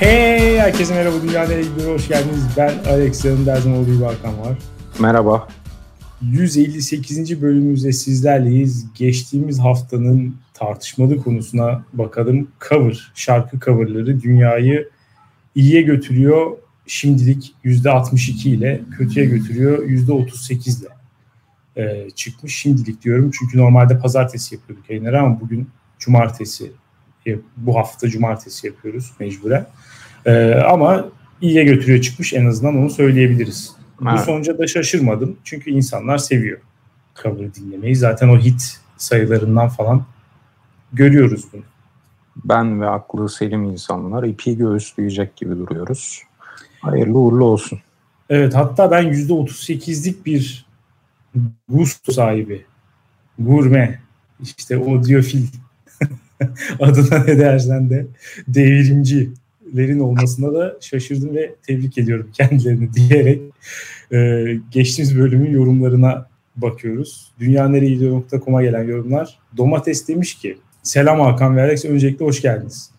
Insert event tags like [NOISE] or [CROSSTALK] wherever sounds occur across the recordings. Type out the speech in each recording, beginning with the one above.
Hey herkese merhaba Dünya Nereye hoş geldiniz. Ben Alex yanımda her zaman olduğu Hakan var. Merhaba. 158. bölümümüzde sizlerleyiz. Geçtiğimiz haftanın tartışmalı konusuna bakalım. Cover, şarkı coverları dünyayı iyiye götürüyor. Şimdilik %62 ile kötüye götürüyor %38 ile ee, çıkmış şimdilik diyorum. Çünkü normalde pazartesi yapıyorduk yayınları ama bugün cumartesi bu hafta cumartesi yapıyoruz mecburen. Ee, ama iyiye götürüyor çıkmış en azından onu söyleyebiliriz. Evet. Bu sonuca da şaşırmadım. Çünkü insanlar seviyor cover dinlemeyi. Zaten o hit sayılarından falan görüyoruz bunu. Ben ve aklı selim insanlar ipi göğüsleyecek gibi duruyoruz. Hayırlı uğurlu olsun. Evet hatta ben %38'lik bir gusto sahibi, gurme, işte audiofil [LAUGHS] adına ne dersen de devrimcilerin olmasına da şaşırdım ve tebrik ediyorum [LAUGHS] kendilerini diyerek e, geçtiğimiz bölümün yorumlarına bakıyoruz. Dünyanereyidiyor.com'a gelen yorumlar. Domates demiş ki Selam Hakan ve Alex. Öncelikle hoş geldiniz.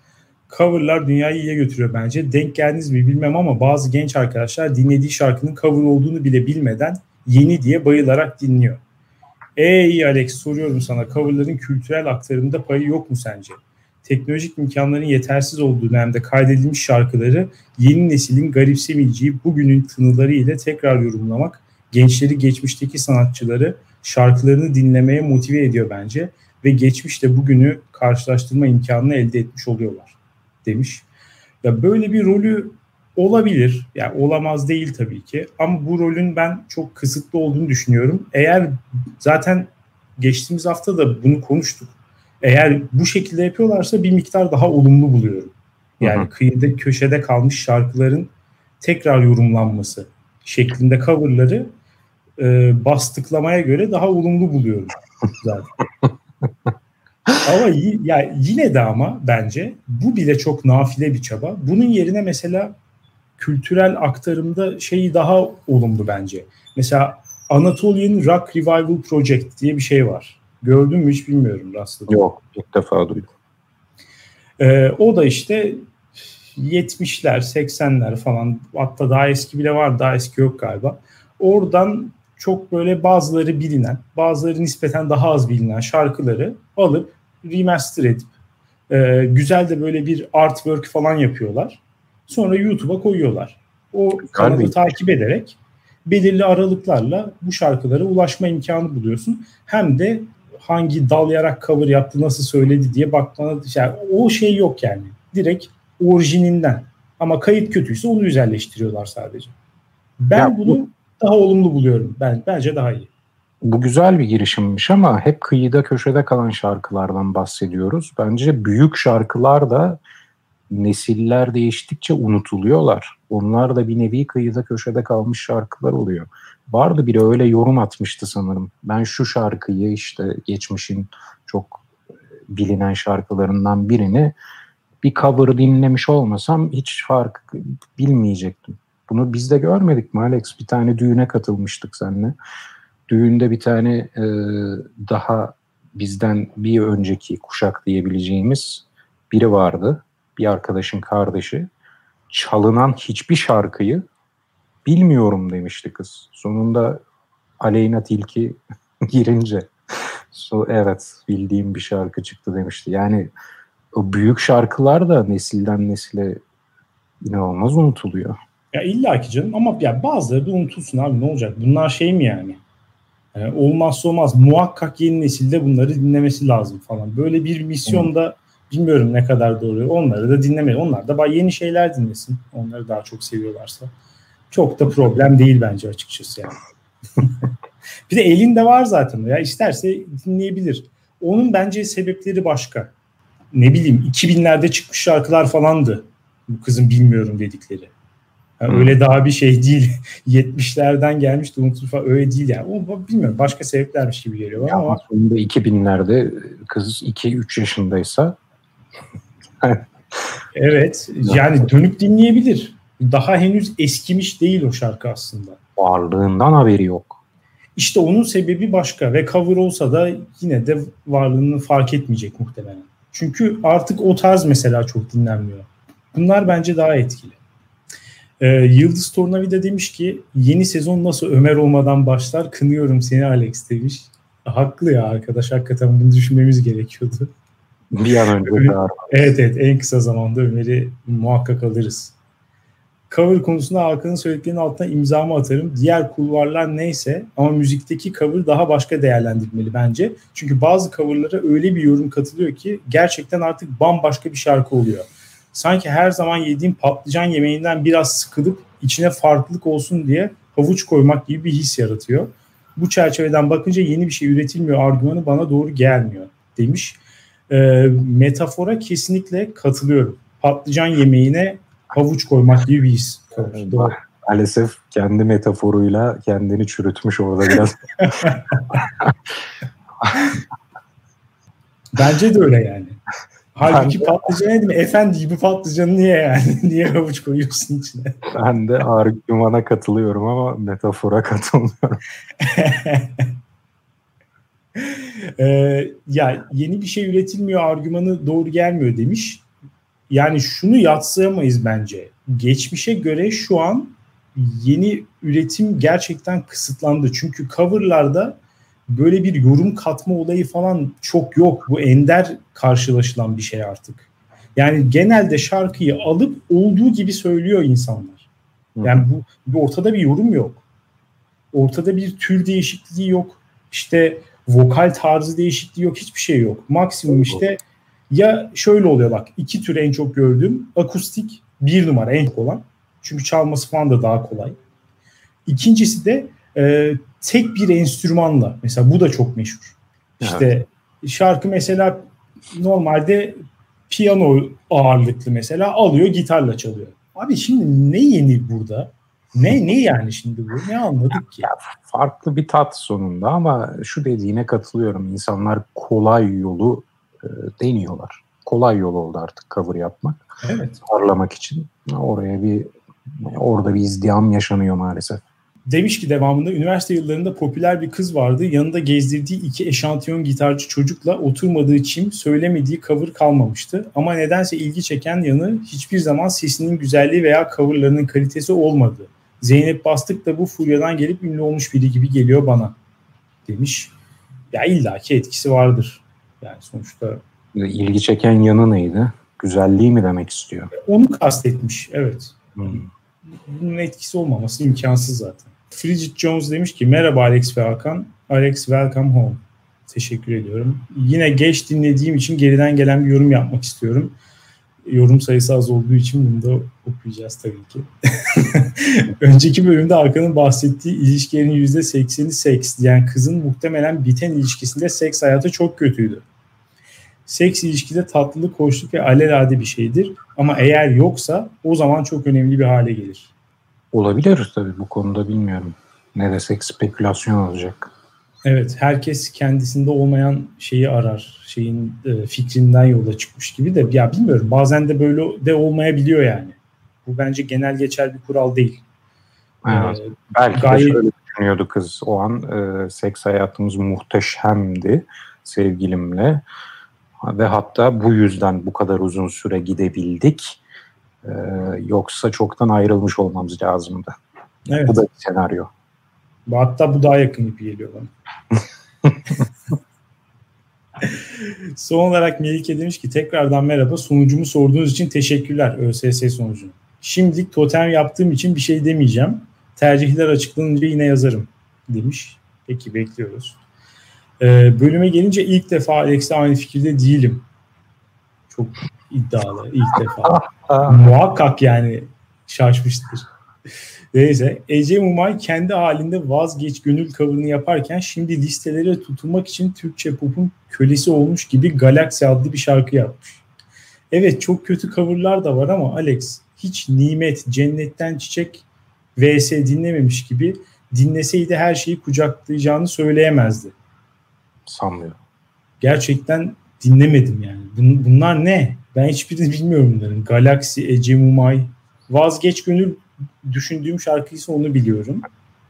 Coverlar dünyayı iyiye götürüyor bence. Denk geldiniz mi bilmem ama bazı genç arkadaşlar dinlediği şarkının cover olduğunu bile bilmeden yeni diye bayılarak dinliyor. Ey Alex soruyorum sana coverların kültürel aktarımda payı yok mu sence? Teknolojik imkanların yetersiz olduğu dönemde kaydedilmiş şarkıları yeni neslin garipsemeyeceği bugünün tınıları ile tekrar yorumlamak gençleri geçmişteki sanatçıları şarkılarını dinlemeye motive ediyor bence ve geçmişte bugünü karşılaştırma imkanını elde etmiş oluyorlar demiş. Ya böyle bir rolü olabilir. Yani olamaz değil tabii ki. Ama bu rolün ben çok kısıtlı olduğunu düşünüyorum. Eğer zaten geçtiğimiz hafta da bunu konuştuk. Eğer bu şekilde yapıyorlarsa bir miktar daha olumlu buluyorum. Yani hı hı. kıyıda köşede kalmış şarkıların tekrar yorumlanması şeklinde coverları e, bastıklamaya göre daha olumlu buluyorum [LAUGHS] zaten. ama ya yine de ama bence bu bile çok nafile bir çaba. Bunun yerine mesela kültürel aktarımda şeyi daha olumlu bence. Mesela Anatolian Rock Revival Project diye bir şey var. Gördün mü hiç bilmiyorum rastladım. Yok ilk defa duydum. Ee, o da işte 70'ler 80'ler falan hatta daha eski bile var daha eski yok galiba. Oradan çok böyle bazıları bilinen bazıları nispeten daha az bilinen şarkıları alıp remaster edip e, güzel de böyle bir artwork falan yapıyorlar. Sonra YouTube'a koyuyorlar. O kanalı takip ederek belirli aralıklarla bu şarkılara ulaşma imkanı buluyorsun. Hem de hangi dalayarak cover yaptı, nasıl söyledi diye bakmana yani o şey yok yani. Direkt orijininden. Ama kayıt kötüyse onu güzelleştiriyorlar sadece. Ben ya bunu bu, daha olumlu buluyorum. Ben bence daha iyi. Bu güzel bir girişimmiş ama hep kıyıda köşede kalan şarkılardan bahsediyoruz. Bence büyük şarkılar da nesiller değiştikçe unutuluyorlar. Onlar da bir nevi kıyıda köşede kalmış şarkılar oluyor. Vardı biri öyle yorum atmıştı sanırım. Ben şu şarkıyı işte geçmişin çok bilinen şarkılarından birini bir cover dinlemiş olmasam hiç fark bilmeyecektim. Bunu biz de görmedik mi Alex? Bir tane düğüne katılmıştık seninle. Düğünde bir tane e, daha bizden bir önceki kuşak diyebileceğimiz biri vardı bir arkadaşın kardeşi çalınan hiçbir şarkıyı bilmiyorum demişti kız. Sonunda Aleyna Tilki [LAUGHS] girince so, evet bildiğim bir şarkı çıktı demişti. Yani o büyük şarkılar da nesilden nesile inanılmaz unutuluyor. Ya illa ki canım ama ya bazıları da unutulsun abi ne olacak? Bunlar şey mi yani? yani olmazsa olmaz. Muhakkak yeni nesilde bunları dinlemesi lazım falan. Böyle bir misyonda Bilmiyorum ne kadar doğru. Onları da dinlemeyin. Onlar da yeni şeyler dinlesin. Onları daha çok seviyorlarsa. Çok da problem değil bence açıkçası yani. [LAUGHS] bir de elinde var zaten. Ya isterse dinleyebilir. Onun bence sebepleri başka. Ne bileyim 2000'lerde çıkmış şarkılar falandı. Bu kızın bilmiyorum dedikleri. Yani öyle daha bir şey değil. [LAUGHS] 70'lerden gelmiş unutulur falan öyle değil yani. O bilmiyorum başka sebeplermiş gibi geliyor ya ama. Sonunda 2000'lerde kız 2-3 yaşındaysa [LAUGHS] evet. Yani dönüp dinleyebilir. Daha henüz eskimiş değil o şarkı aslında. Varlığından haberi yok. İşte onun sebebi başka ve cover olsa da yine de varlığını fark etmeyecek muhtemelen. Çünkü artık o tarz mesela çok dinlenmiyor. Bunlar bence daha etkili. Ee, Yıldız Tornavida demiş ki yeni sezon nasıl Ömer olmadan başlar kınıyorum seni Alex demiş. Haklı ya arkadaş hakikaten bunu düşünmemiz gerekiyordu. Bir an önce Evet evet en kısa zamanda Ömer'i muhakkak alırız. Cover konusunda Hakan'ın söylediklerinin altına imzamı atarım. Diğer kulvarlar neyse ama müzikteki cover daha başka değerlendirilmeli bence. Çünkü bazı coverlara öyle bir yorum katılıyor ki gerçekten artık bambaşka bir şarkı oluyor. Sanki her zaman yediğim patlıcan yemeğinden biraz sıkılıp içine farklılık olsun diye havuç koymak gibi bir his yaratıyor. Bu çerçeveden bakınca yeni bir şey üretilmiyor argümanı bana doğru gelmiyor demiş. E, metafora kesinlikle katılıyorum. Patlıcan yemeğine havuç koymak gibi bir his. Doğru. Maalesef kendi metaforuyla kendini çürütmüş orada biraz. [LAUGHS] Bence de öyle yani. Halbuki ben patlıcan demek? Efendi gibi patlıcanı niye yani? [LAUGHS] niye havuç koyuyorsun içine? Ben de argümana katılıyorum ama metafora katılmıyorum. [LAUGHS] ee, ya yeni bir şey üretilmiyor argümanı doğru gelmiyor demiş. Yani şunu yatsıyamayız bence. Geçmişe göre şu an yeni üretim gerçekten kısıtlandı. Çünkü coverlarda böyle bir yorum katma olayı falan çok yok. Bu ender karşılaşılan bir şey artık. Yani genelde şarkıyı alıp olduğu gibi söylüyor insanlar. Yani bu, bu ortada bir yorum yok. Ortada bir tür değişikliği yok. İşte vokal tarzı değişikliği yok. Hiçbir şey yok. Maksimum işte ya şöyle oluyor bak. iki tür en çok gördüğüm akustik bir numara en olan. Çünkü çalması falan da daha kolay. İkincisi de e, tek bir enstrümanla. Mesela bu da çok meşhur. İşte evet. şarkı mesela normalde piyano ağırlıklı mesela alıyor gitarla çalıyor. Abi şimdi ne yeni burada? Ne ne yani şimdi bu? Ne anladık ki? Ya, farklı bir tat sonunda ama şu dediğine katılıyorum. İnsanlar kolay yolu e, deniyorlar. Kolay yol oldu artık cover yapmak. Evet. Parlamak için. Oraya bir orada bir izdiham yaşanıyor maalesef. Demiş ki devamında üniversite yıllarında popüler bir kız vardı. Yanında gezdirdiği iki eşantiyon gitarcı çocukla oturmadığı çim söylemediği cover kalmamıştı. Ama nedense ilgi çeken yanı hiçbir zaman sesinin güzelliği veya coverlarının kalitesi olmadı. Zeynep Bastık da bu furyadan gelip ünlü olmuş biri gibi geliyor bana demiş. Ya illaki etkisi vardır. Yani sonuçta ilgi çeken yanı neydi? Güzelliği mi demek istiyor? Onu kastetmiş, evet. Hmm. Bunun etkisi olmaması imkansız zaten. Frigid Jones demiş ki merhaba Alex ve Hakan. Alex welcome home. Teşekkür ediyorum. Yine geç dinlediğim için geriden gelen bir yorum yapmak istiyorum. Yorum sayısı az olduğu için bunu da okuyacağız tabii ki. [LAUGHS] Önceki bölümde Hakan'ın bahsettiği ilişkilerin %80'i seks diyen kızın muhtemelen biten ilişkisinde seks hayatı çok kötüydü. Seks ilişkide tatlılık, hoşluk ve alelade bir şeydir. Ama eğer yoksa o zaman çok önemli bir hale gelir. Olabilir tabii bu konuda bilmiyorum. Ne desek spekülasyon olacak. Evet herkes kendisinde olmayan şeyi arar. Şeyin e, fikrinden yola çıkmış gibi de ya bilmiyorum bazen de böyle de olmayabiliyor yani. Bu bence genel geçer bir kural değil. Evet. Ee, Belki gayet... de şöyle düşünüyordu kız o an e, seks hayatımız muhteşemdi sevgilimle ve hatta bu yüzden bu kadar uzun süre gidebildik. Ee, yoksa çoktan ayrılmış olmamız lazımdı. Evet. Bu da bir senaryo. Hatta bu daha yakın gibi geliyor bana. [LAUGHS] Son olarak Melike demiş ki tekrardan merhaba. Sunucumu sorduğunuz için teşekkürler ÖSS sonucu. Şimdilik totem yaptığım için bir şey demeyeceğim. Tercihler açıklanınca yine yazarım demiş. Peki bekliyoruz. Ee, bölüme gelince ilk defa Alex'le aynı fikirde değilim. Çok iddialı ilk defa. Muhakkak yani şaşmıştır. Neyse Ece Mumay kendi halinde vazgeç gönül cover'ını yaparken şimdi listelere tutulmak için Türkçe pop'un kölesi olmuş gibi Galaxy adlı bir şarkı yapmış. Evet çok kötü coverlar da var ama Alex hiç nimet, cennetten çiçek vs dinlememiş gibi dinleseydi her şeyi kucaklayacağını söyleyemezdi. Sanmıyorum. Gerçekten dinlemedim yani. Bunlar ne? Ben hiçbirini bilmiyorum bunların. Galaxy, Ece Mumay. Vazgeç Gönül düşündüğüm şarkıysa onu biliyorum.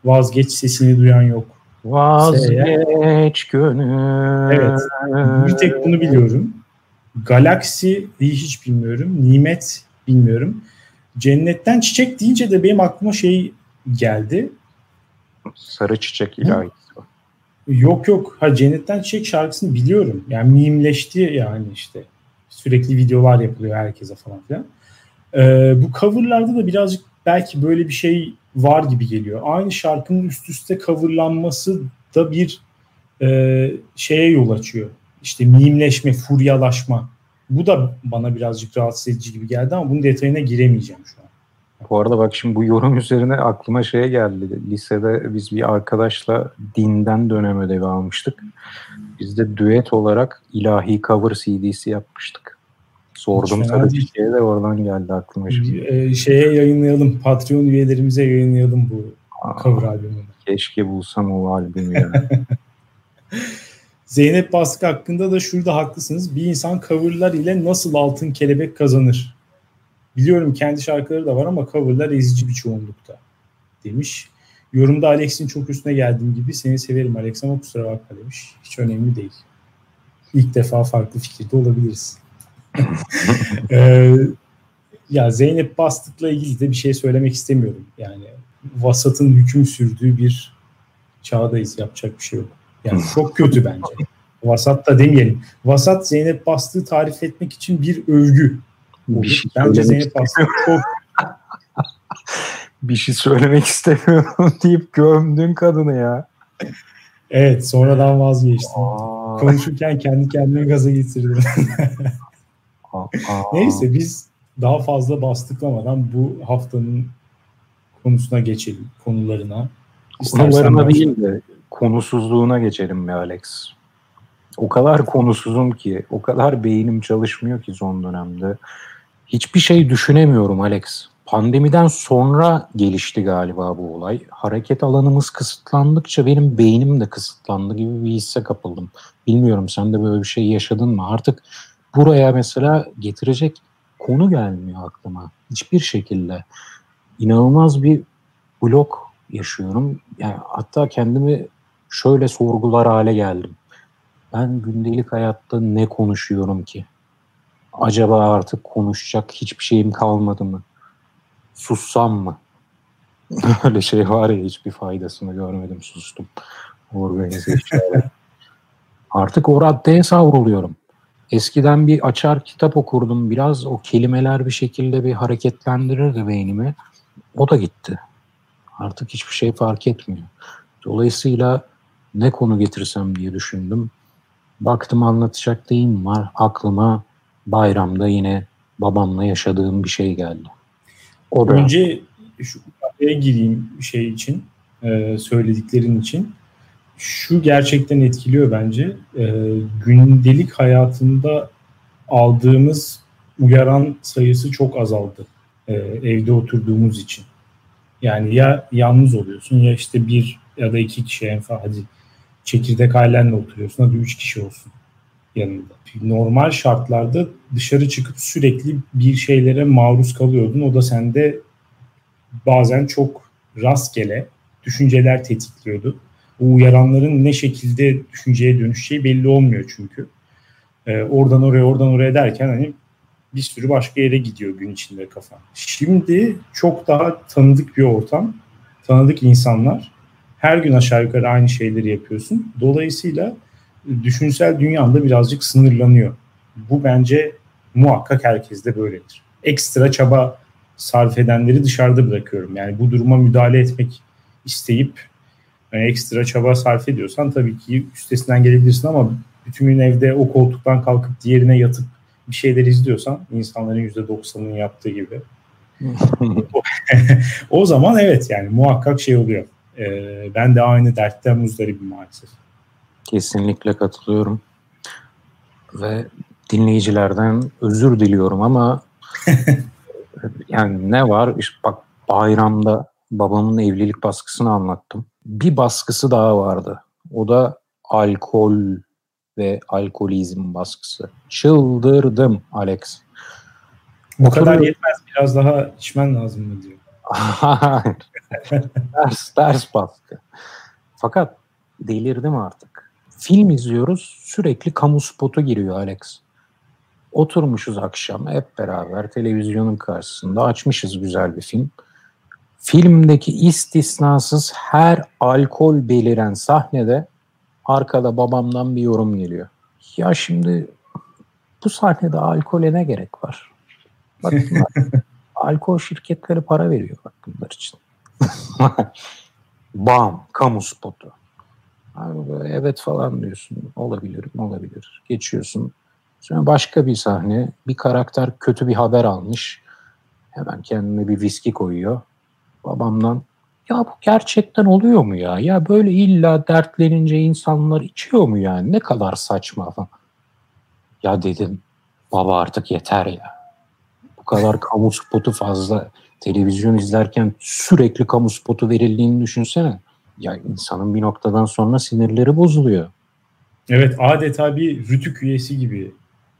Vazgeç sesini duyan yok. Vazgeç gönül. Evet. Bir tek bunu biliyorum. Galaxy'yi hiç bilmiyorum. Nimet bilmiyorum. Cennetten Çiçek deyince de benim aklıma şey geldi. Sarı Çiçek ilahi. Yok yok. Ha Cennetten Çiçek şarkısını biliyorum. Yani mimleşti yani işte. Sürekli videolar yapılıyor herkese falan filan. Ee, bu coverlarda da birazcık belki böyle bir şey var gibi geliyor. Aynı şarkının üst üste coverlanması da bir e, şeye yol açıyor. İşte mimleşme, furyalaşma. Bu da bana birazcık rahatsız edici gibi geldi ama bunun detayına giremeyeceğim şu an. Bu arada bak şimdi bu yorum üzerine aklıma şeye geldi. Lisede biz bir arkadaşla dinden dönem ödevi almıştık. Biz de düet olarak ilahi cover CD'si yapmıştık. Sordum sarı çiçeğe de oradan geldi aklıma şimdi. E, şeye yayınlayalım. Patreon üyelerimize yayınlayalım bu Aa, cover albümünü. Keşke bulsam o albümü ya. [LAUGHS] Zeynep Baskı hakkında da şurada haklısınız. Bir insan coverlar ile nasıl altın kelebek kazanır? Biliyorum kendi şarkıları da var ama coverlar ezici bir çoğunlukta demiş. Yorumda Alex'in çok üstüne geldiğim gibi seni severim Alex ama kusura bakma demiş. Hiç önemli değil. İlk defa farklı fikirde olabiliriz. Ee, ya Zeynep Bastık'la ilgili de bir şey söylemek istemiyorum. Yani vasatın hüküm sürdüğü bir çağdayız. Yapacak bir şey yok. Yani çok kötü bence. Vasat da demeyelim. Vasat Zeynep Bastık'ı tarif etmek için bir övgü. Bir şey bence Zeynep Bastık çok [LAUGHS] bir şey söylemek istemiyorum [LAUGHS] deyip gömdün kadını ya. Evet sonradan vazgeçtim. Aa. Konuşurken kendi kendime gaza getirdim. [LAUGHS] Neyse biz daha fazla bastıklamadan bu haftanın konusuna geçelim. Konularına. Konularına değil de konusuzluğuna geçelim mi Alex? O kadar konusuzum ki, o kadar beynim çalışmıyor ki son dönemde. Hiçbir şey düşünemiyorum Alex. Pandemiden sonra gelişti galiba bu olay. Hareket alanımız kısıtlandıkça benim beynim de kısıtlandı gibi bir hisse kapıldım. Bilmiyorum sen de böyle bir şey yaşadın mı? Artık buraya mesela getirecek konu gelmiyor aklıma. Hiçbir şekilde. İnanılmaz bir blok yaşıyorum. Yani hatta kendimi şöyle sorgular hale geldim. Ben gündelik hayatta ne konuşuyorum ki? Acaba artık konuşacak hiçbir şeyim kalmadı mı? Sussam mı? [LAUGHS] Öyle şey var ya hiçbir faydasını görmedim sustum. Organize Artık o raddeye savruluyorum. Eskiden bir açar kitap okurdum. Biraz o kelimeler bir şekilde bir hareketlendirirdi beynimi. O da gitti. Artık hiçbir şey fark etmiyor. Dolayısıyla ne konu getirsem diye düşündüm. Baktım anlatacak deyim var. Aklıma bayramda yine babamla yaşadığım bir şey geldi. O da... Önce şu araya gireyim şey için, e, söylediklerin için. Şu gerçekten etkiliyor bence. E, gündelik hayatında aldığımız uyaran sayısı çok azaldı e, evde oturduğumuz için. Yani ya yalnız oluyorsun ya işte bir ya da iki kişi en fazla hadi çekirdek ailenle oturuyorsun hadi üç kişi olsun yanında. Normal şartlarda dışarı çıkıp sürekli bir şeylere maruz kalıyordun. O da sende bazen çok rastgele düşünceler tetikliyordu. Bu uyaranların ne şekilde düşünceye dönüşeceği belli olmuyor çünkü. Ee, oradan oraya oradan oraya derken hani bir sürü başka yere gidiyor gün içinde kafa. Şimdi çok daha tanıdık bir ortam, tanıdık insanlar. Her gün aşağı yukarı aynı şeyleri yapıyorsun. Dolayısıyla düşünsel dünyanda birazcık sınırlanıyor. Bu bence muhakkak herkeste böyledir. Ekstra çaba sarf edenleri dışarıda bırakıyorum. Yani bu duruma müdahale etmek isteyip yani ekstra çaba sarf ediyorsan tabii ki üstesinden gelebilirsin ama bütün gün evde o koltuktan kalkıp diğerine yatıp bir şeyler izliyorsan insanların %90'ının yaptığı gibi [LAUGHS] o zaman evet yani muhakkak şey oluyor. Ee, ben de aynı dertten muzdaribim maalesef. Kesinlikle katılıyorum. Ve dinleyicilerden özür diliyorum ama [LAUGHS] yani ne var? İşte bak bayramda babamın evlilik baskısını anlattım. Bir baskısı daha vardı. O da alkol ve alkolizm baskısı. Çıldırdım Alex. Bu kadar yetmez. Biraz daha içmen lazım mı diyor. [LAUGHS] Hayır. ters, ters baskı. Fakat delirdim artık. Film izliyoruz. Sürekli kamu spotu giriyor Alex. Oturmuşuz akşam hep beraber televizyonun karşısında açmışız güzel bir film. Filmdeki istisnasız her alkol beliren sahnede arkada babamdan bir yorum geliyor. Ya şimdi bu sahnede alkole ne gerek var? Bak [LAUGHS] alkol şirketleri para veriyor bak bunlar için. [LAUGHS] Bam, kamu spotu. Abi evet falan diyorsun. Olabilir, olabilir. Geçiyorsun. Sonra başka bir sahne. Bir karakter kötü bir haber almış. Hemen kendine bir viski koyuyor. Babamdan ya bu gerçekten oluyor mu ya? Ya böyle illa dertlenince insanlar içiyor mu yani? Ne kadar saçma falan. Ya dedim baba artık yeter ya. Bu kadar [LAUGHS] kamu spotu fazla. Televizyon izlerken sürekli kamu spotu verildiğini düşünsene. Ya insanın bir noktadan sonra sinirleri bozuluyor. Evet adeta bir rütük üyesi gibi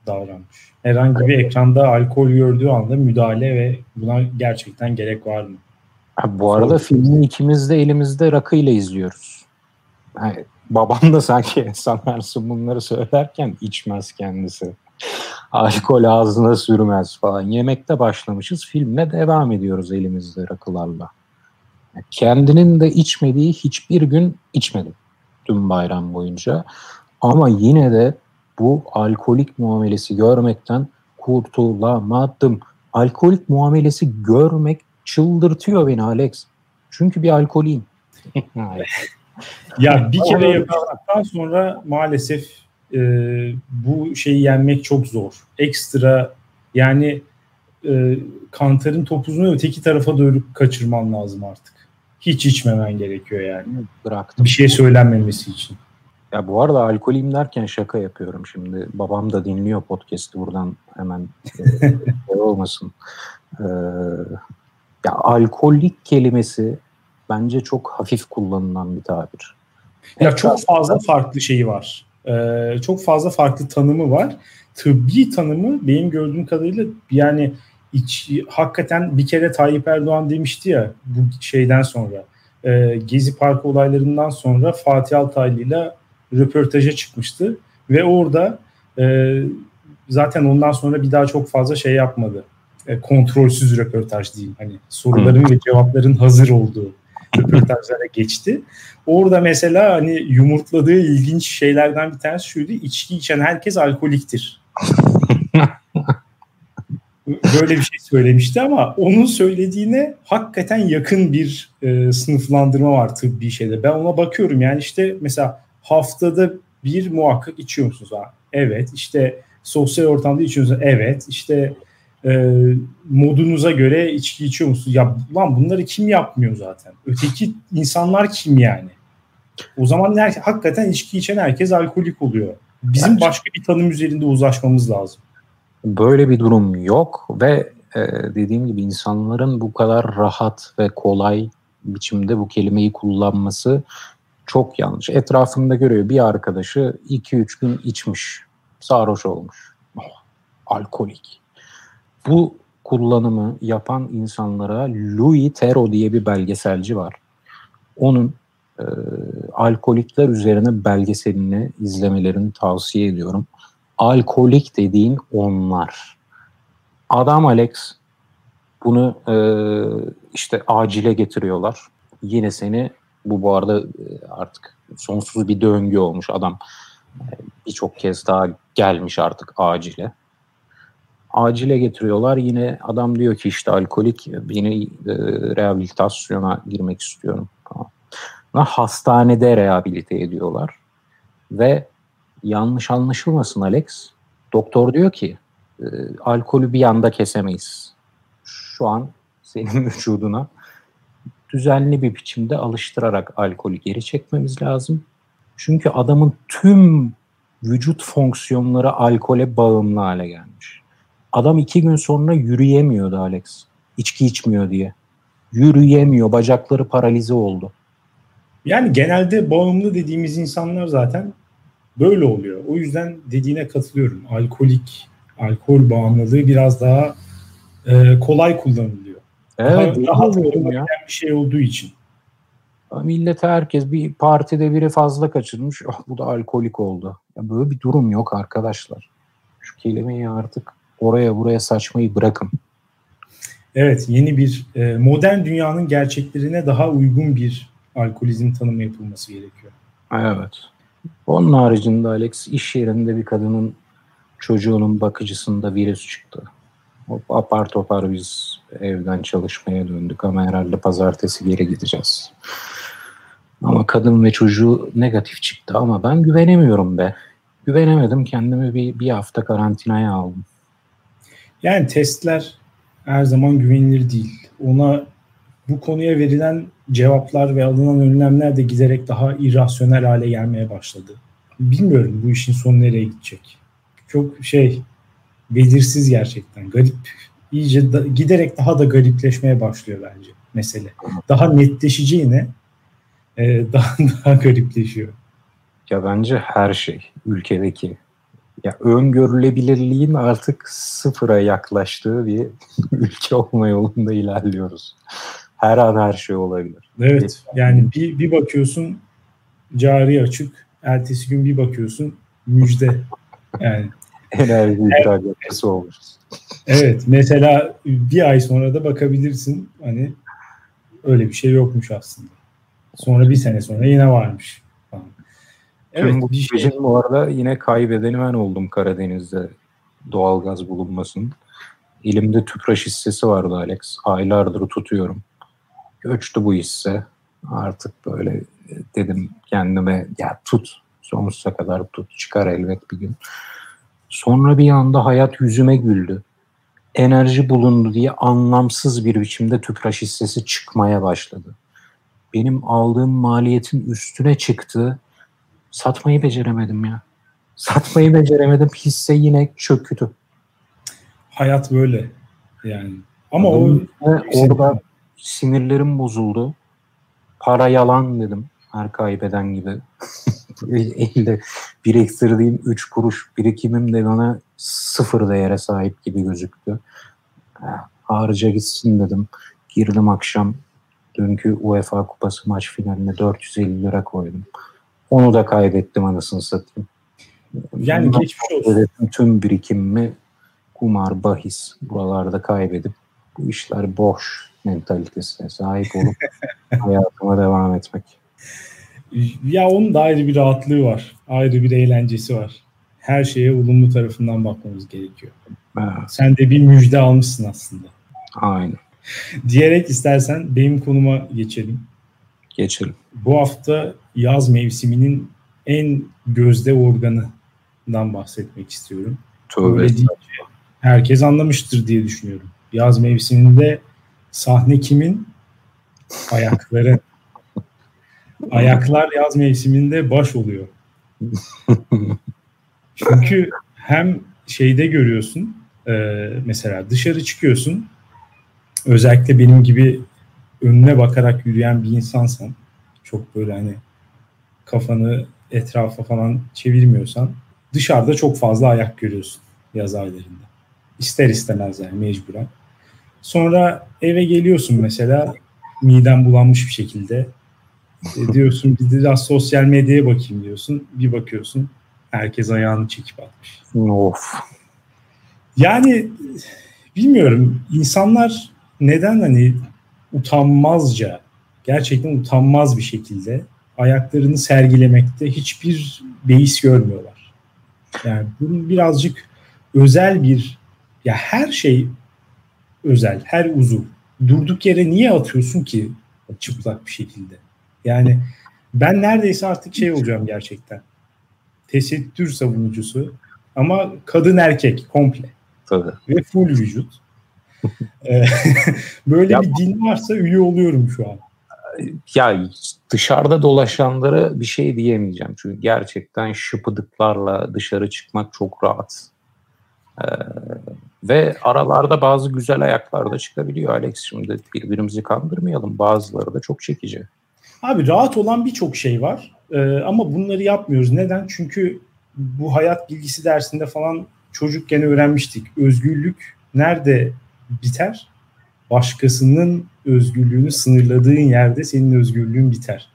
davranmış. Herhangi bir ekranda alkol gördüğü anda müdahale ve buna gerçekten gerek var mı? Ha, bu arada filmi ikimiz de elimizde rakıyla izliyoruz. Yani, babam da sanki [LAUGHS] sanarsın bunları söylerken içmez kendisi. Alkol ağzına sürmez falan. Yemekte başlamışız. Filmle devam ediyoruz elimizde rakılarla. Kendinin de içmediği hiçbir gün içmedim. Tüm bayram boyunca. Ama yine de bu alkolik muamelesi görmekten kurtulamadım. Alkolik muamelesi görmek çıldırtıyor beni Alex. Çünkü bir alkoliyim. [LAUGHS] ya bir kere yaptıktan sonra maalesef e, bu şeyi yenmek çok zor. Ekstra yani e, kantarın topuzunu öteki tarafa doğru kaçırman lazım artık. Hiç içmemen gerekiyor yani. Bıraktım. Bir şey söylenmemesi için. Ya bu arada alkoliyim derken şaka yapıyorum şimdi. Babam da dinliyor podcast'i buradan hemen [LAUGHS] e, olmasın. Ee, ya alkolik kelimesi bence çok hafif kullanılan bir tabir. Ya Hep çok fazla farklı şeyi var. Ee, çok fazla farklı tanımı var. Tıbbi tanımı benim gördüğüm kadarıyla yani iç, hakikaten bir kere Tayyip Erdoğan demişti ya bu şeyden sonra e, Gezi Parkı olaylarından sonra Fatih Altaylı ile röportaja çıkmıştı ve orada e, zaten ondan sonra bir daha çok fazla şey yapmadı. E, kontrolsüz röportaj diyeyim. Hani soruların ve cevapların hazır olduğu röportajlara geçti. Orada mesela hani yumurtladığı ilginç şeylerden bir tanesi şuydu. İçki içen herkes alkoliktir. [LAUGHS] Böyle bir şey söylemişti ama onun söylediğine hakikaten yakın bir e, sınıflandırma var tıbbi şeyde. Ben ona bakıyorum yani işte mesela haftada bir muhakkak içiyor musunuz? Ha? Evet. İşte sosyal ortamda içiyorsunuz. Evet. İşte e, modunuza göre içki içiyor musunuz? Ya lan bunları kim yapmıyor zaten? Öteki insanlar kim yani? O zaman her, hakikaten içki içen herkes alkolik oluyor. Bizim Bence, başka bir tanım üzerinde uzlaşmamız lazım. Böyle bir durum yok ve e, dediğim gibi insanların bu kadar rahat ve kolay biçimde bu kelimeyi kullanması çok yanlış. Etrafında görüyor bir arkadaşı 2-3 gün içmiş, sarhoş olmuş. Oh, alkolik. Bu kullanımı yapan insanlara Louis Theroux diye bir belgeselci var. Onun e, alkolikler üzerine belgeselini izlemelerini tavsiye ediyorum. Alkolik dediğin onlar. Adam Alex bunu e, işte acile getiriyorlar. Yine seni bu bu arada e, artık sonsuz bir döngü olmuş adam. E, birçok kez daha gelmiş artık acile. Acile getiriyorlar. Yine adam diyor ki işte alkolik yine e, rehabilitasyona girmek istiyorum. Tamam. Hastanede rehabilite ediyorlar. Ve yanlış anlaşılmasın Alex. Doktor diyor ki e, alkolü bir anda kesemeyiz. Şu an senin [LAUGHS] vücuduna düzenli bir biçimde alıştırarak alkolü geri çekmemiz lazım. Çünkü adamın tüm vücut fonksiyonları alkole bağımlı hale gelmiş. Adam iki gün sonra yürüyemiyordu Alex. İçki içmiyor diye. Yürüyemiyor. Bacakları paralize oldu. Yani genelde bağımlı dediğimiz insanlar zaten böyle oluyor. O yüzden dediğine katılıyorum. Alkolik, alkol bağımlılığı biraz daha e, kolay kullanılıyor. Evet, daha, rahat ya. bir şey olduğu için. Millete herkes bir partide biri fazla kaçırmış. Oh, bu da alkolik oldu. Ya böyle bir durum yok arkadaşlar. Şu kelimeyi artık oraya buraya saçmayı bırakın. Evet yeni bir e, modern dünyanın gerçeklerine daha uygun bir alkolizm tanımı yapılması gerekiyor. Evet. Onun haricinde Alex iş yerinde bir kadının çocuğunun bakıcısında virüs çıktı. Hop, apar topar biz evden çalışmaya döndük ama herhalde pazartesi geri gideceğiz. Ama kadın ve çocuğu negatif çıktı ama ben güvenemiyorum be. Güvenemedim kendimi bir, bir hafta karantinaya aldım. Yani testler her zaman güvenilir değil. Ona bu konuya verilen cevaplar ve alınan önlemler de giderek daha irrasyonel hale gelmeye başladı. Bilmiyorum bu işin sonu nereye gidecek. Çok şey belirsiz gerçekten. Garip. İyice da, giderek daha da garipleşmeye başlıyor bence mesele. Daha netleşeceğine e, [LAUGHS] daha daha garipleşiyor. Ya bence her şey ülkedeki ya öngörülebilirliğin artık sıfıra yaklaştığı bir [LAUGHS] ülke olma yolunda ilerliyoruz. Her an her şey olabilir. Evet. Yani bir, bir bakıyorsun cari açık. Ertesi gün bir bakıyorsun müjde. Yani [LAUGHS] enerji ihracatçısı olmuşuz. Evet. Mesela bir ay sonra da bakabilirsin hani öyle bir şey yokmuş aslında. Sonra bir sene sonra yine varmış. Evet. Tüm bu bir şey. bu arada yine kaybedeni ben oldum Karadeniz'de doğalgaz bulunmasının. Elimde tüpraş hissesi vardı Alex. Aylardır tutuyorum. Göçtü bu hisse. Artık böyle dedim kendime ya tut. Sonsuza kadar tut. Çıkar elbet bir gün. Sonra bir anda hayat yüzüme güldü. Enerji bulundu diye anlamsız bir biçimde tüpraş hissesi çıkmaya başladı. Benim aldığım maliyetin üstüne çıktı Satmayı beceremedim ya. Satmayı beceremedim. Hisse yine çöktü. Hayat böyle yani. Ama o orada sinirlerim bozuldu. Para yalan dedim. Her kaybeden gibi. [LAUGHS] Elde biriktirdiğim 3 kuruş birikimim de bana sıfır değere sahip gibi gözüktü. Harca gitsin dedim. Girdim akşam dünkü UEFA Kupası maç finaline 450 lira koydum. Onu da kaybettim anasını satayım. Yani Bundan geçmiş olsun. Tüm birikimimi kumar, bahis buralarda kaybedip bu işler boş mentalitesine sahip olup [LAUGHS] hayatıma devam etmek. Ya onun da ayrı bir rahatlığı var. Ayrı bir eğlencesi var. Her şeye olumlu tarafından bakmamız gerekiyor. Evet. Sen de bir müjde almışsın aslında. Aynen. Diyerek istersen benim konuma geçelim. Geçelim. Bu hafta yaz mevsiminin en gözde organından bahsetmek istiyorum. Tövbe. herkes anlamıştır diye düşünüyorum. Yaz mevsiminde sahne kimin? Ayakları. [LAUGHS] Ayaklar yaz mevsiminde baş oluyor. Çünkü hem şeyde görüyorsun e, mesela dışarı çıkıyorsun özellikle benim gibi önüne bakarak yürüyen bir insansan çok böyle hani kafanı etrafa falan çevirmiyorsan dışarıda çok fazla ayak görüyorsun yaz aylarında. İster istemez yani mecburen. Sonra eve geliyorsun mesela miden bulanmış bir şekilde. E diyorsun bir biraz sosyal medyaya bakayım diyorsun. Bir bakıyorsun herkes ayağını çekip atmış. Of. Yani bilmiyorum insanlar neden hani utanmazca gerçekten utanmaz bir şekilde ayaklarını sergilemekte hiçbir beis görmüyorlar. Yani bunun birazcık özel bir ya her şey özel, her uzuv. Durduk yere niye atıyorsun ki çıplak bir şekilde? Yani ben neredeyse artık şey olacağım gerçekten. Tesettür savunucusu ama kadın erkek komple. Tabii. Ve full vücut. Ee, [LAUGHS] böyle ya, bir din varsa üye oluyorum şu an. Ya dışarıda dolaşanlara bir şey diyemeyeceğim. Çünkü gerçekten şıpıdıklarla dışarı çıkmak çok rahat. Ee, ve aralarda bazı güzel ayaklar da çıkabiliyor Alex. Şimdi birbirimizi kandırmayalım. Bazıları da çok çekici. Abi rahat olan birçok şey var. Ee, ama bunları yapmıyoruz. Neden? Çünkü bu hayat bilgisi dersinde falan çocukken öğrenmiştik. Özgürlük nerede biter? Başkasının özgürlüğünü sınırladığın yerde senin özgürlüğün biter.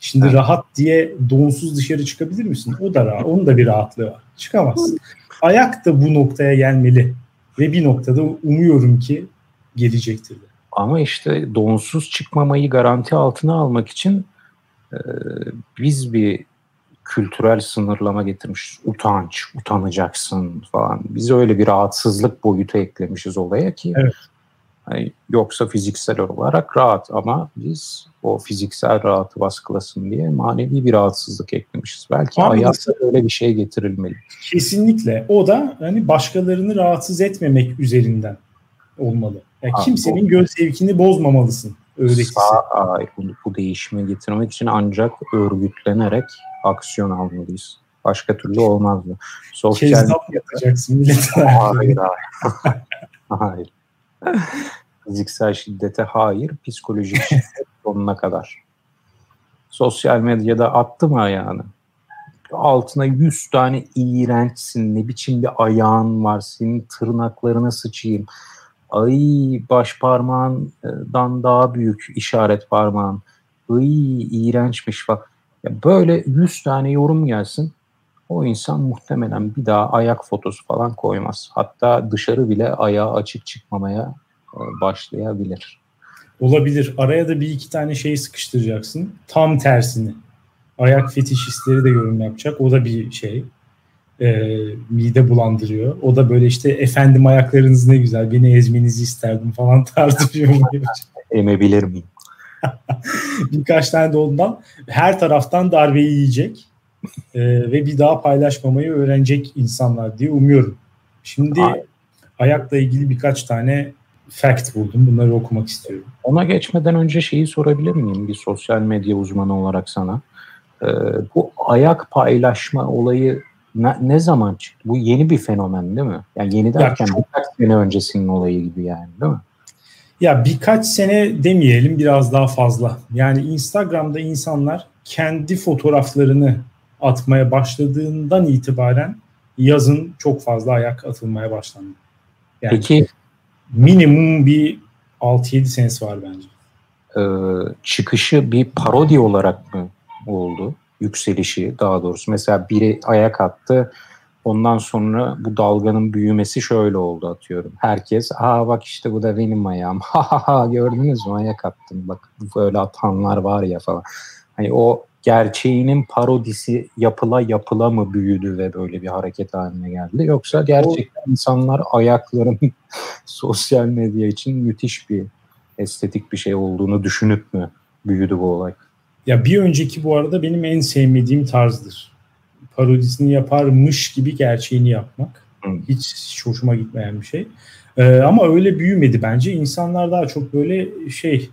Şimdi evet. rahat diye donsuz dışarı çıkabilir misin? O da rahat. Onun da bir rahatlığı var. Çıkamazsın. Ayak da bu noktaya gelmeli. Ve bir noktada umuyorum ki gelecektir. Ama işte donsuz çıkmamayı garanti altına almak için e, biz bir kültürel sınırlama getirmişiz. Utanç, utanacaksın falan. Biz öyle bir rahatsızlık boyutu eklemişiz olaya ki evet. yani yoksa fiziksel olarak rahat ama biz o fiziksel rahatı baskılasın diye manevi bir rahatsızlık eklemişiz. Belki Abi, hayatta öyle bir şey getirilmeli. Kesinlikle. O da hani başkalarını rahatsız etmemek üzerinden olmalı. Yani ha, kimsenin o... göz zevkini bozmamalısın öğretisi. Sağ, bu, bu değişimi getirmek için ancak örgütlenerek aksiyon almalıyız. Başka türlü olmaz mı? Sosyal Kezzap yapacaksın millete. [LAUGHS] Hayır, hayır. hayır. [LAUGHS] Fiziksel şiddete hayır, psikolojik şiddet [LAUGHS] sonuna kadar. Sosyal medyada attı mı ayağını? Altına yüz tane iğrençsin, ne biçim bir ayağın var, senin tırnaklarına sıçayım. Ay baş parmağından daha büyük işaret parmağın. Ay iğrençmiş falan. Ya böyle 100 tane yorum gelsin. O insan muhtemelen bir daha ayak fotosu falan koymaz. Hatta dışarı bile ayağı açık çıkmamaya e, başlayabilir. Olabilir. Araya da bir iki tane şey sıkıştıracaksın. Tam tersini. Ayak fetişistleri de yorum yapacak. O da bir şey. E, mide bulandırıyor. O da böyle işte efendim ayaklarınız ne güzel beni ezmenizi isterdim falan [LAUGHS] tarzı bir yorum. Emebilir miyim? [LAUGHS] Birkaç tane de ondan her taraftan darbeyi yiyecek e, ve bir daha paylaşmamayı öğrenecek insanlar diye umuyorum. Şimdi Aynen. ayakla ilgili birkaç tane fact buldum. Bunları okumak istiyorum. Ona geçmeden önce şeyi sorabilir miyim bir sosyal medya uzmanı olarak sana? Ee, bu ayak paylaşma olayı ne, ne zaman çıktı? Bu yeni bir fenomen değil mi? Yani yeni derken ya çok... birkaç sene öncesinin olayı gibi yani değil mi? Ya birkaç sene demeyelim biraz daha fazla. Yani Instagram'da insanlar kendi fotoğraflarını atmaya başladığından itibaren yazın çok fazla ayak atılmaya başlandı. Yani Peki minimum bir 6-7 senesi var bence. Ee, çıkışı bir parodi olarak mı oldu? Yükselişi daha doğrusu. Mesela biri ayak attı Ondan sonra bu dalganın büyümesi şöyle oldu atıyorum. Herkes aa bak işte bu da benim ayağım. [LAUGHS] Ha ha ha gördünüz mü ayak attım. Bak böyle atanlar var ya falan. Hani o gerçeğinin parodisi yapıla yapıla mı büyüdü ve böyle bir hareket haline geldi? Yoksa gerçekten o... insanlar ayakların [LAUGHS] sosyal medya için müthiş bir estetik bir şey olduğunu düşünüp mü büyüdü bu olay? Ya bir önceki bu arada benim en sevmediğim tarzdır parodisini yaparmış gibi gerçeğini yapmak. Hiç hoşuma gitmeyen bir şey. Ee, ama öyle büyümedi bence. İnsanlar daha çok böyle şey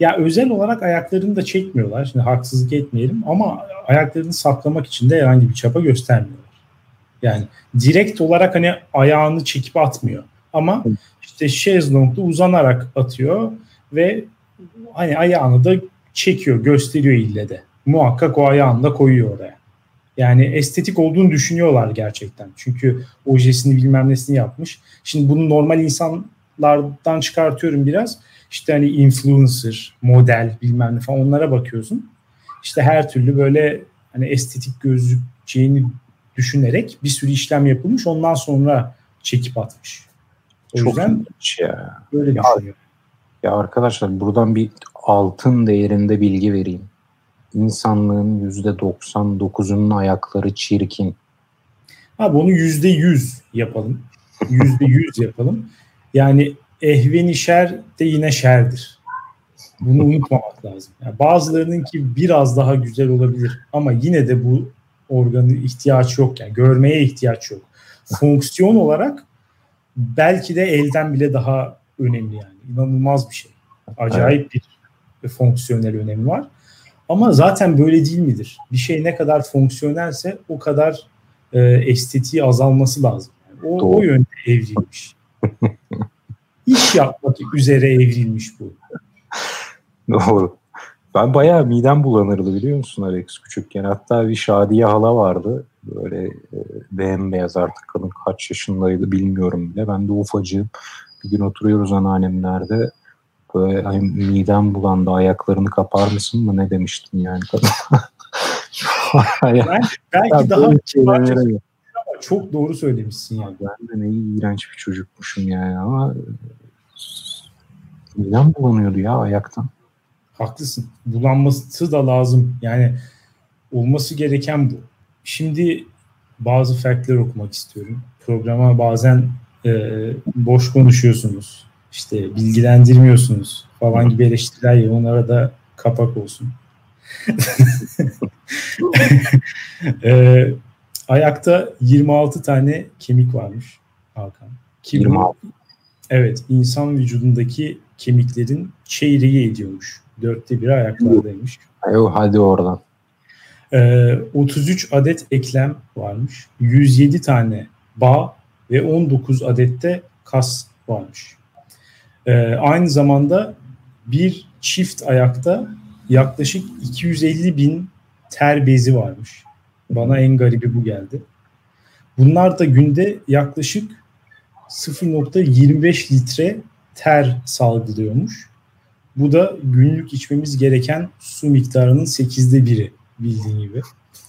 ya özel olarak ayaklarını da çekmiyorlar. Şimdi haksızlık etmeyelim ama ayaklarını saklamak için de herhangi bir çaba göstermiyorlar. Yani direkt olarak hani ayağını çekip atmıyor. Ama işte şezlongda uzanarak atıyor ve hani ayağını da çekiyor, gösteriyor ille de. Muhakkak o ayağını da koyuyor oraya. Yani estetik olduğunu düşünüyorlar gerçekten. Çünkü ojesini bilmem nesini yapmış. Şimdi bunu normal insanlardan çıkartıyorum biraz. İşte hani influencer, model bilmem ne falan onlara bakıyorsun. İşte her türlü böyle hani estetik gözükeceğini düşünerek bir sürü işlem yapılmış. Ondan sonra çekip atmış. O Çok yüzden ya. böyle ya, düşünüyorum. Ya arkadaşlar buradan bir altın değerinde bilgi vereyim insanlığın yüzde 99'unun ayakları çirkin. Abi onu yüzde yüz yapalım. Yüzde yüz yapalım. Yani ehveni şer de yine şerdir. Bunu unutmamak lazım. Yani bazılarınınki biraz daha güzel olabilir ama yine de bu organı ihtiyaç yok yani görmeye ihtiyaç yok. Fonksiyon olarak belki de elden bile daha önemli yani. İnanılmaz bir şey. Acayip bir fonksiyonel önemi var. Ama zaten böyle değil midir? Bir şey ne kadar fonksiyonelse o kadar e, estetiği azalması lazım. Yani o, o yönde evrilmiş. [LAUGHS] İş yapmak üzere evrilmiş bu. [LAUGHS] Doğru. Ben bayağı midem bulanırdı biliyor musun Alex küçükken. Hatta bir Şadiye hala vardı. Böyle e, bembeyaz artık kadın kaç yaşındaydı bilmiyorum bile. Ben de ufacığım. Bir gün oturuyoruz anneannemlerde. Böyle ay, midem bulandı ayaklarını kapar mısın mı ne demiştim yani. [LAUGHS] belki, belki daha ama çok doğru söylemişsin yani. Ben de ne iğrenç bir çocukmuşum yani ama midem bulanıyordu ya ayaktan. Haklısın. Bulanması da lazım. Yani olması gereken bu. Şimdi bazı faktler okumak istiyorum. Programa bazen e, boş konuşuyorsunuz. İşte bilgilendirmiyorsunuz falan gibi eleştiriler ya onlara da kapak olsun. [LAUGHS] e, ayakta 26 tane kemik varmış Hakan. Ki 26. evet insan vücudundaki kemiklerin çeyreği ediyormuş. Dörtte biri ayaklardaymış. Ayo, hadi oradan. Ee, 33 adet eklem varmış. 107 tane bağ ve 19 adette kas varmış. Ee, aynı zamanda bir çift ayakta yaklaşık 250 bin ter bezi varmış. Bana en garibi bu geldi. Bunlar da günde yaklaşık 0.25 litre ter salgılıyormuş. Bu da günlük içmemiz gereken su miktarının 8'de biri bildiğin gibi.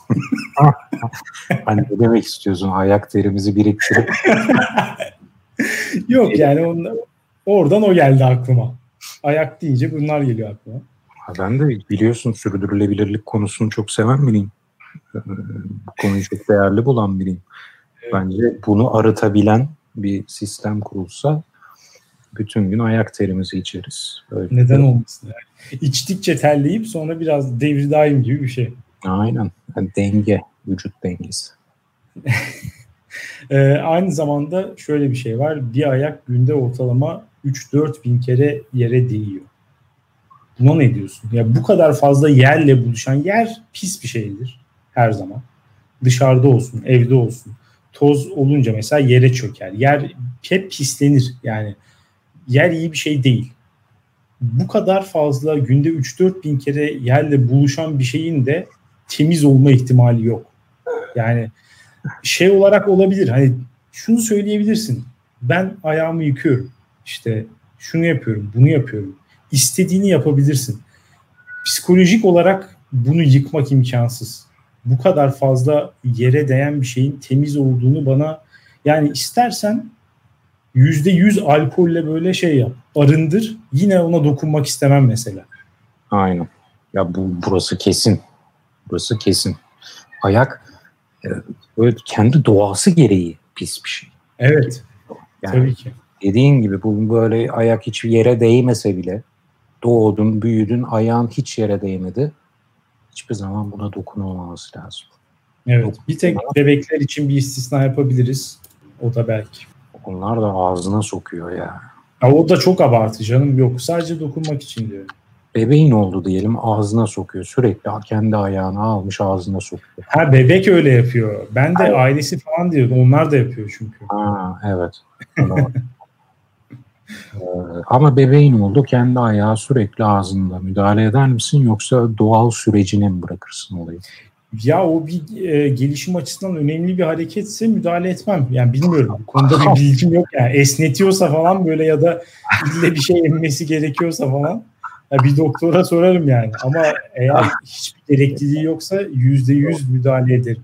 [LAUGHS] hani ne demek istiyorsun? Ayak terimizi biriktirip Yok yani [LAUGHS] ondan, oradan o geldi aklıma. Ayak deyince bunlar geliyor aklıma. Ben de biliyorsun sürdürülebilirlik konusunu çok seven biriyim. Ee, bu konuyu çok değerli bulan biriyim. Evet. Bence bunu arıtabilen bir sistem kurulsa bütün gün ayak terimizi içeriz. Öyle Neden olmasın yani. İçtikçe terleyip sonra biraz devri daim gibi bir şey. Aynen. Yani denge, vücut dengesi. [LAUGHS] ee, aynı zamanda şöyle bir şey var. Bir ayak günde ortalama 3-4 bin kere yere değiyor. Buna ne diyorsun? Ya bu kadar fazla yerle buluşan yer pis bir şeydir her zaman. Dışarıda olsun, evde olsun. Toz olunca mesela yere çöker. Yer hep pislenir. Yani yer iyi bir şey değil. Bu kadar fazla günde 3-4 bin kere yerle buluşan bir şeyin de temiz olma ihtimali yok. Yani şey olarak olabilir. Hani şunu söyleyebilirsin. Ben ayağımı yıkıyorum. İşte şunu yapıyorum, bunu yapıyorum. İstediğini yapabilirsin. Psikolojik olarak bunu yıkmak imkansız. Bu kadar fazla yere değen bir şeyin temiz olduğunu bana yani istersen yüzde yüz alkolle böyle şey yap. Arındır. Yine ona dokunmak istemem mesela. Aynen. Ya bu burası kesin. Burası kesin. Ayak e, böyle kendi doğası gereği pis bir şey. Evet. Yani Tabii ki. Dediğin gibi bu böyle ayak hiç yere değmese bile doğdun, büyüdün, ayağın hiç yere değmedi. Hiçbir zaman buna dokunulmaması lazım. Evet. Dokun bir tek bebekler için bir istisna yapabiliriz. O da belki. Onlar da ağzına sokuyor ya. ya o da çok abartı canım. Yok sadece dokunmak için diyorum. Bebeğin oldu diyelim ağzına sokuyor. Sürekli kendi ayağını almış ağzına sokuyor. Ha bebek öyle yapıyor. Ben de Hayır. ailesi falan diyordum. Onlar da yapıyor çünkü. Ha evet. [LAUGHS] Ama bebeğin oldu kendi ayağı sürekli ağzında. Müdahale eder misin yoksa doğal sürecine mi bırakırsın olayı? Ya o bir e, gelişim açısından önemli bir hareketse müdahale etmem. Yani bilmiyorum. Bu konuda bir [LAUGHS] bilgim yok. Yani esnetiyorsa falan böyle ya da ille bir şey emmesi gerekiyorsa falan ya bir doktora sorarım yani. Ama eğer [LAUGHS] hiçbir gerekliliği yoksa yüzde yüz müdahale ederim.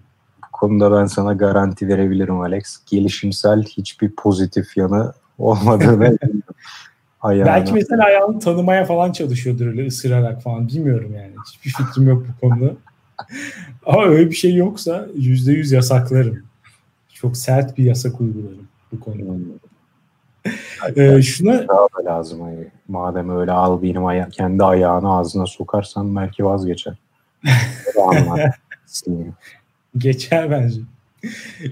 Konuda ben sana garanti verebilirim Alex. Gelişimsel hiçbir pozitif yanı olmadığını [LAUGHS] ayağına. Belki mesela ayağını tanımaya falan çalışıyordur öyle ısırarak falan. Bilmiyorum yani. Hiçbir fikrim yok bu konuda. Ama öyle bir şey yoksa yüzde yüz yasaklarım. Çok sert bir yasak uygularım bu konuda. ee, şuna daha lazım hani. Madem öyle al benim aya kendi ayağını ağzına sokarsan belki vazgeçer. [LAUGHS] Geçer bence.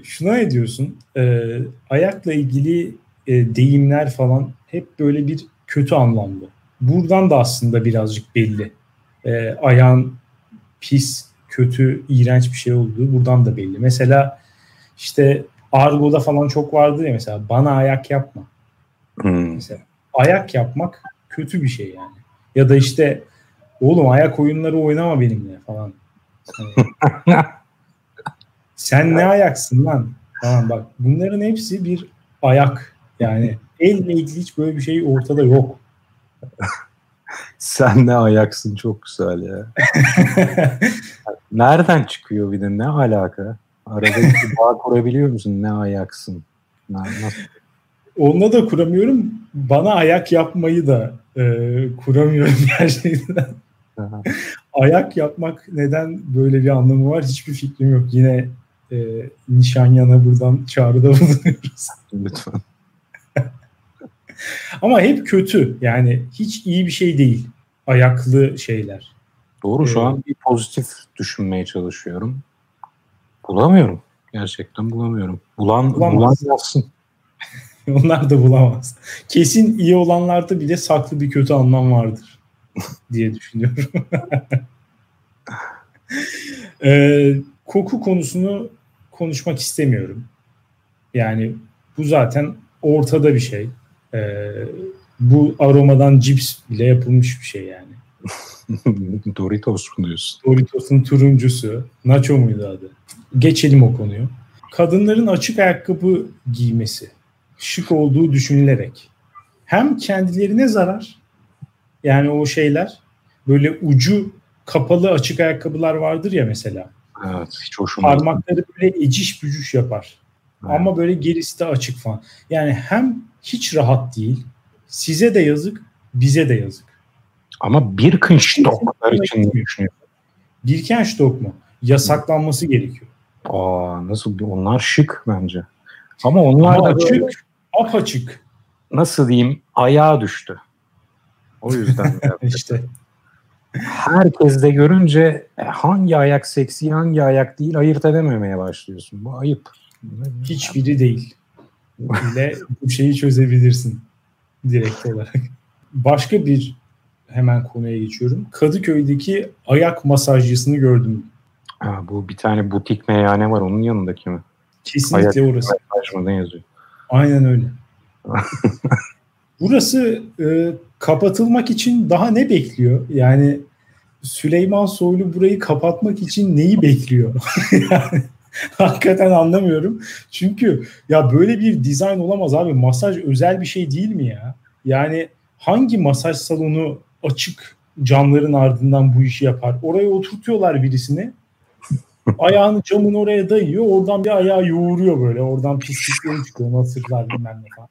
Şuna ne diyorsun? Ee, ayakla ilgili e, deyimler falan hep böyle bir kötü anlamda. Buradan da aslında birazcık belli. E, ayağın pis, kötü, iğrenç bir şey olduğu buradan da belli. Mesela işte argoda falan çok vardı ya mesela bana ayak yapma. Hmm. Mesela ayak yapmak kötü bir şey yani. Ya da işte oğlum ayak oyunları oynama benimle falan. Hani, [LAUGHS] sen ne ayaksın lan? Tamam bak bunların hepsi bir ayak yani elle ilgili hiç böyle bir şey ortada yok. [LAUGHS] Sen ne ayaksın çok güzel ya. [LAUGHS] Nereden çıkıyor bir de ne alaka? Arada bir [LAUGHS] bağ kurabiliyor musun? Ne ayaksın? Nasıl? Onunla da kuramıyorum. Bana ayak yapmayı da e, kuramıyorum gerçekten. ayak yapmak neden böyle bir anlamı var hiçbir fikrim yok. Yine e, Nişanyan'a buradan çağrıda bulunuyoruz. Lütfen. [LAUGHS] Ama hep kötü. Yani hiç iyi bir şey değil. Ayaklı şeyler. Doğru şu ee, an bir pozitif düşünmeye çalışıyorum. Bulamıyorum. Gerçekten bulamıyorum. Bulan, bulamaz. bulan yazsın. [LAUGHS] Onlar da bulamaz. Kesin iyi olanlarda bile saklı bir kötü anlam vardır [LAUGHS] diye düşünüyorum. ee, koku konusunu konuşmak istemiyorum. Yani bu zaten ortada bir şey. Ee, bu aromadan cips bile yapılmış bir şey yani. [LAUGHS] Doritos mu diyorsun? Doritos'un turuncusu. Nacho muydu adı? Geçelim o konuyu. Kadınların açık ayakkabı giymesi şık olduğu düşünülerek hem kendilerine zarar yani o şeyler böyle ucu kapalı açık ayakkabılar vardır ya mesela. Evet hiç hoşuma Parmakları böyle eciş bücüş yapar. Evet. Ama böyle gerisi de açık falan. Yani hem hiç rahat değil. Size de yazık, bize de yazık. Ama Birkenstock'lar için ne düşünüyorsun? Birkenstock mu? Yasaklanması gerekiyor. Aa nasıl? Onlar şık bence. Ama onlar Ama da açık, apaçık. Nasıl diyeyim? Ayağa düştü. O yüzden. [LAUGHS] işte. Herkes de görünce e, hangi ayak seksi, hangi ayak değil ayırt edememeye başlıyorsun. Bu ayıp. Hiçbiri değil. Ile bu şeyi çözebilirsin direkt olarak. Başka bir hemen konuya geçiyorum. Kadıköy'deki ayak masajcısını gördüm. Ha, bu bir tane butik meyhane var onun yanındaki mi? Kesinlikle ayak orası. Ne yazıyor? Aynen öyle. [LAUGHS] Burası e, kapatılmak için daha ne bekliyor? Yani Süleyman Soylu burayı kapatmak için neyi bekliyor? [LAUGHS] yani [LAUGHS] hakikaten anlamıyorum. Çünkü ya böyle bir dizayn olamaz abi. Masaj özel bir şey değil mi ya? Yani hangi masaj salonu açık camların ardından bu işi yapar? Oraya oturtuyorlar birisini. [LAUGHS] Ayağını camın oraya dayıyor. Oradan bir ayağı yoğuruyor böyle. Oradan pislikleri çıkıyor. Nasırlar bilmem ne falan.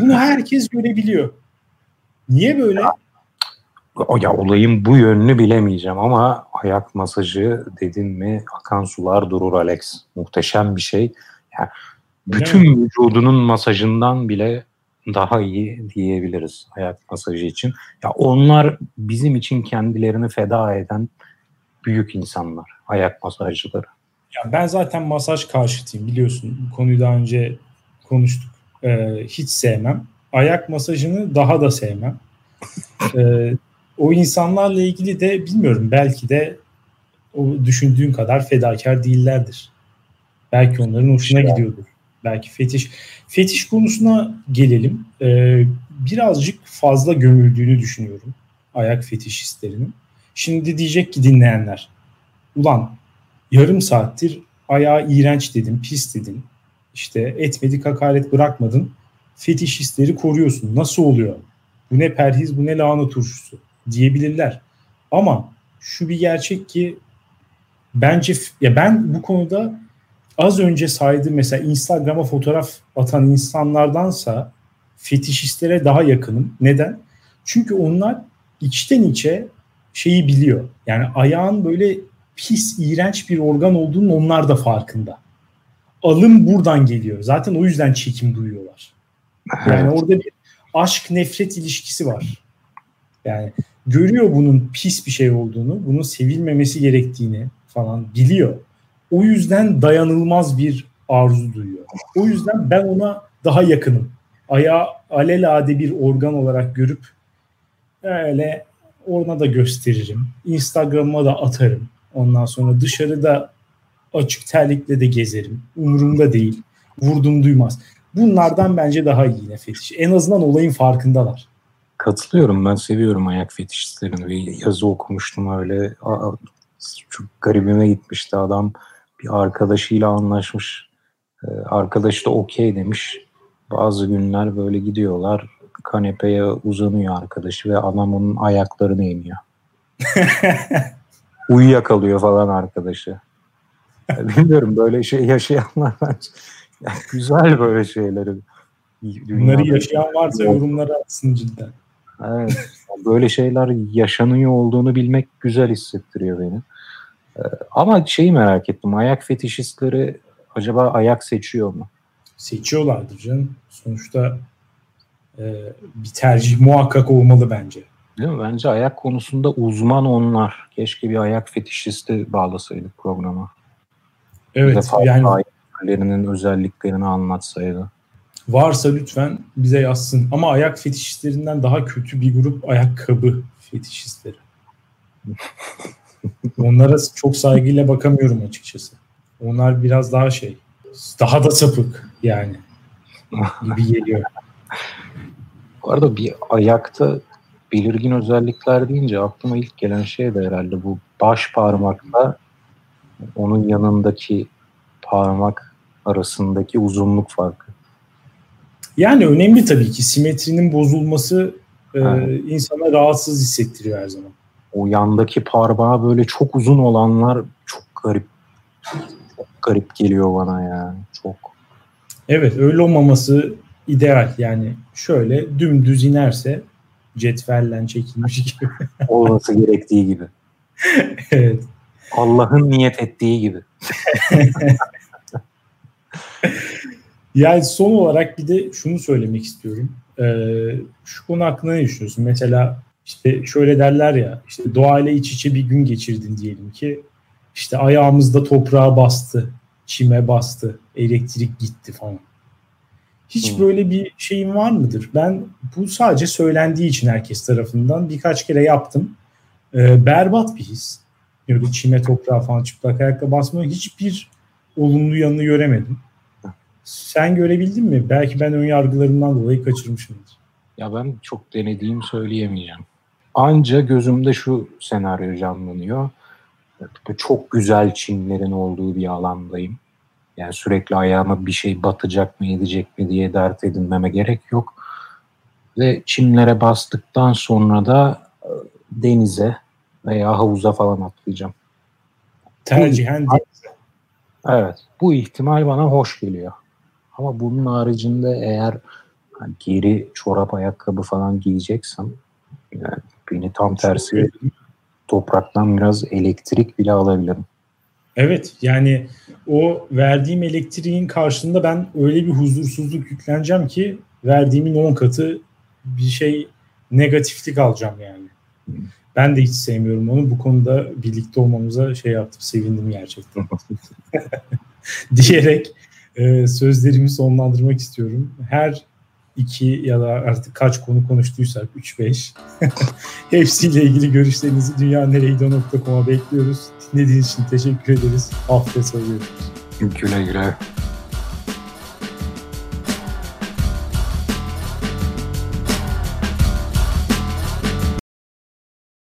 Bunu herkes görebiliyor. Niye böyle? O ya olayın bu yönünü bilemeyeceğim ama ayak masajı dedin mi akan sular durur Alex. Muhteşem bir şey. Yani bütün vücudunun masajından bile daha iyi diyebiliriz ayak masajı için. Ya onlar bizim için kendilerini feda eden büyük insanlar, ayak masajcıları. Ya ben zaten masaj karşıtıyım biliyorsun. Bu konuyu daha önce konuştuk. Ee, hiç sevmem. Ayak masajını daha da sevmem. Ee, [LAUGHS] o insanlarla ilgili de bilmiyorum belki de o düşündüğün kadar fedakar değillerdir. Belki onların hoşuna gidiyordur. Belki fetiş. Fetiş konusuna gelelim. Ee, birazcık fazla gömüldüğünü düşünüyorum ayak fetişistlerinin. Şimdi diyecek ki dinleyenler. Ulan yarım saattir ayağı iğrenç dedin, pis dedin. İşte etmedik hakaret bırakmadın. Fetişistleri koruyorsun. Nasıl oluyor? Bu ne perhiz, bu ne lahana turşusu diyebilirler. Ama şu bir gerçek ki bence ya ben bu konuda az önce saydığım mesela Instagram'a fotoğraf atan insanlardansa fetişistlere daha yakınım. Neden? Çünkü onlar içten içe şeyi biliyor. Yani ayağın böyle pis, iğrenç bir organ olduğunun onlar da farkında. Alım buradan geliyor. Zaten o yüzden çekim duyuyorlar. Yani evet. orada bir aşk nefret ilişkisi var. Yani görüyor bunun pis bir şey olduğunu, bunun sevilmemesi gerektiğini falan biliyor. O yüzden dayanılmaz bir arzu duyuyor. O yüzden ben ona daha yakınım. Ayağı alelade bir organ olarak görüp öyle ona da gösteririm. Instagram'a da atarım. Ondan sonra dışarıda açık terlikle de gezerim. Umurumda değil. Vurdum duymaz. Bunlardan bence daha iyi yine. En azından olayın farkındalar. Katılıyorum. Ben seviyorum ayak fetişistlerini. Bir yazı okumuştum öyle. Çok garibime gitmişti adam. Bir arkadaşıyla anlaşmış. Ee, arkadaşı da okey demiş. Bazı günler böyle gidiyorlar. kanepeye uzanıyor arkadaşı ve adam onun ayaklarını emiyor. [LAUGHS] Uyuyakalıyor falan arkadaşı. Bilmiyorum böyle şey yaşayanlar yani [LAUGHS] güzel böyle şeyleri. Bunları yaşayan varsa yorumlara atsın cidden. Evet. Böyle şeyler yaşanıyor olduğunu bilmek güzel hissettiriyor beni. Ee, ama şeyi merak ettim. Ayak fetişistleri acaba ayak seçiyor mu? Seçiyorlardır canım. Sonuçta e, bir tercih muhakkak olmalı bence. Değil mi? Bence ayak konusunda uzman onlar. Keşke bir ayak fetişisti bağlasaydık programa. Evet. Yani ayaklarının özelliklerini anlatsaydı. Varsa lütfen bize yazsın. Ama ayak fetişistlerinden daha kötü bir grup ayakkabı fetişistleri. [LAUGHS] Onlara çok saygıyla bakamıyorum açıkçası. Onlar biraz daha şey, daha da sapık yani gibi geliyor. Bu arada bir ayakta belirgin özellikler deyince aklıma ilk gelen şey de herhalde bu baş parmakla onun yanındaki parmak arasındaki uzunluk farkı. Yani önemli tabii ki simetrinin bozulması e, insana rahatsız hissettiriyor her zaman. O yandaki parmağı böyle çok uzun olanlar çok garip çok garip geliyor bana yani çok. Evet öyle olmaması ideal yani şöyle dümdüz inerse cetvellen çekilmiş gibi. [LAUGHS] Olması gerektiği gibi. evet. Allah'ın niyet ettiği gibi. [LAUGHS] yani son olarak bir de şunu söylemek istiyorum. Ee, şu konu hakkında ne düşünüyorsun? Mesela işte şöyle derler ya işte doğayla iç içe bir gün geçirdin diyelim ki işte ayağımızda toprağa bastı, çime bastı, elektrik gitti falan. Hiç hmm. böyle bir şeyin var mıdır? Ben bu sadece söylendiği için herkes tarafından birkaç kere yaptım. Ee, berbat bir his. Böyle çime toprağa falan çıplak ayakla basma hiçbir olumlu yanını göremedim. Sen görebildin mi? Belki ben ön yargılarımdan dolayı kaçırmışımdır. Ya ben çok denediğim söyleyemeyeceğim. Anca gözümde şu senaryo canlanıyor. Çok güzel çimlerin olduğu bir alandayım. Yani sürekli ayağıma bir şey batacak mı edecek mi diye dert edinmeme gerek yok. Ve çimlere bastıktan sonra da e, denize veya havuza falan atlayacağım. Tercihen denize. Evet. Bu ihtimal bana hoş geliyor. Ama bunun haricinde eğer hani geri çorap ayakkabı falan giyeceksem yani beni tam tersi topraktan biraz elektrik bile alabilirim. Evet yani o verdiğim elektriğin karşılığında ben öyle bir huzursuzluk yükleneceğim ki verdiğimin 10 katı bir şey negatiflik alacağım yani. Ben de hiç sevmiyorum onu. Bu konuda birlikte olmamıza şey yaptım. Sevindim gerçekten. [LAUGHS] [LAUGHS] Diyerek e, sözlerimi sonlandırmak istiyorum. Her iki ya da artık kaç konu konuştuysak 3-5 [LAUGHS] hepsiyle ilgili görüşlerinizi dünyaneregido.com'a bekliyoruz. Dinlediğiniz için teşekkür ederiz. Haftaya söylüyoruz. Güle güle.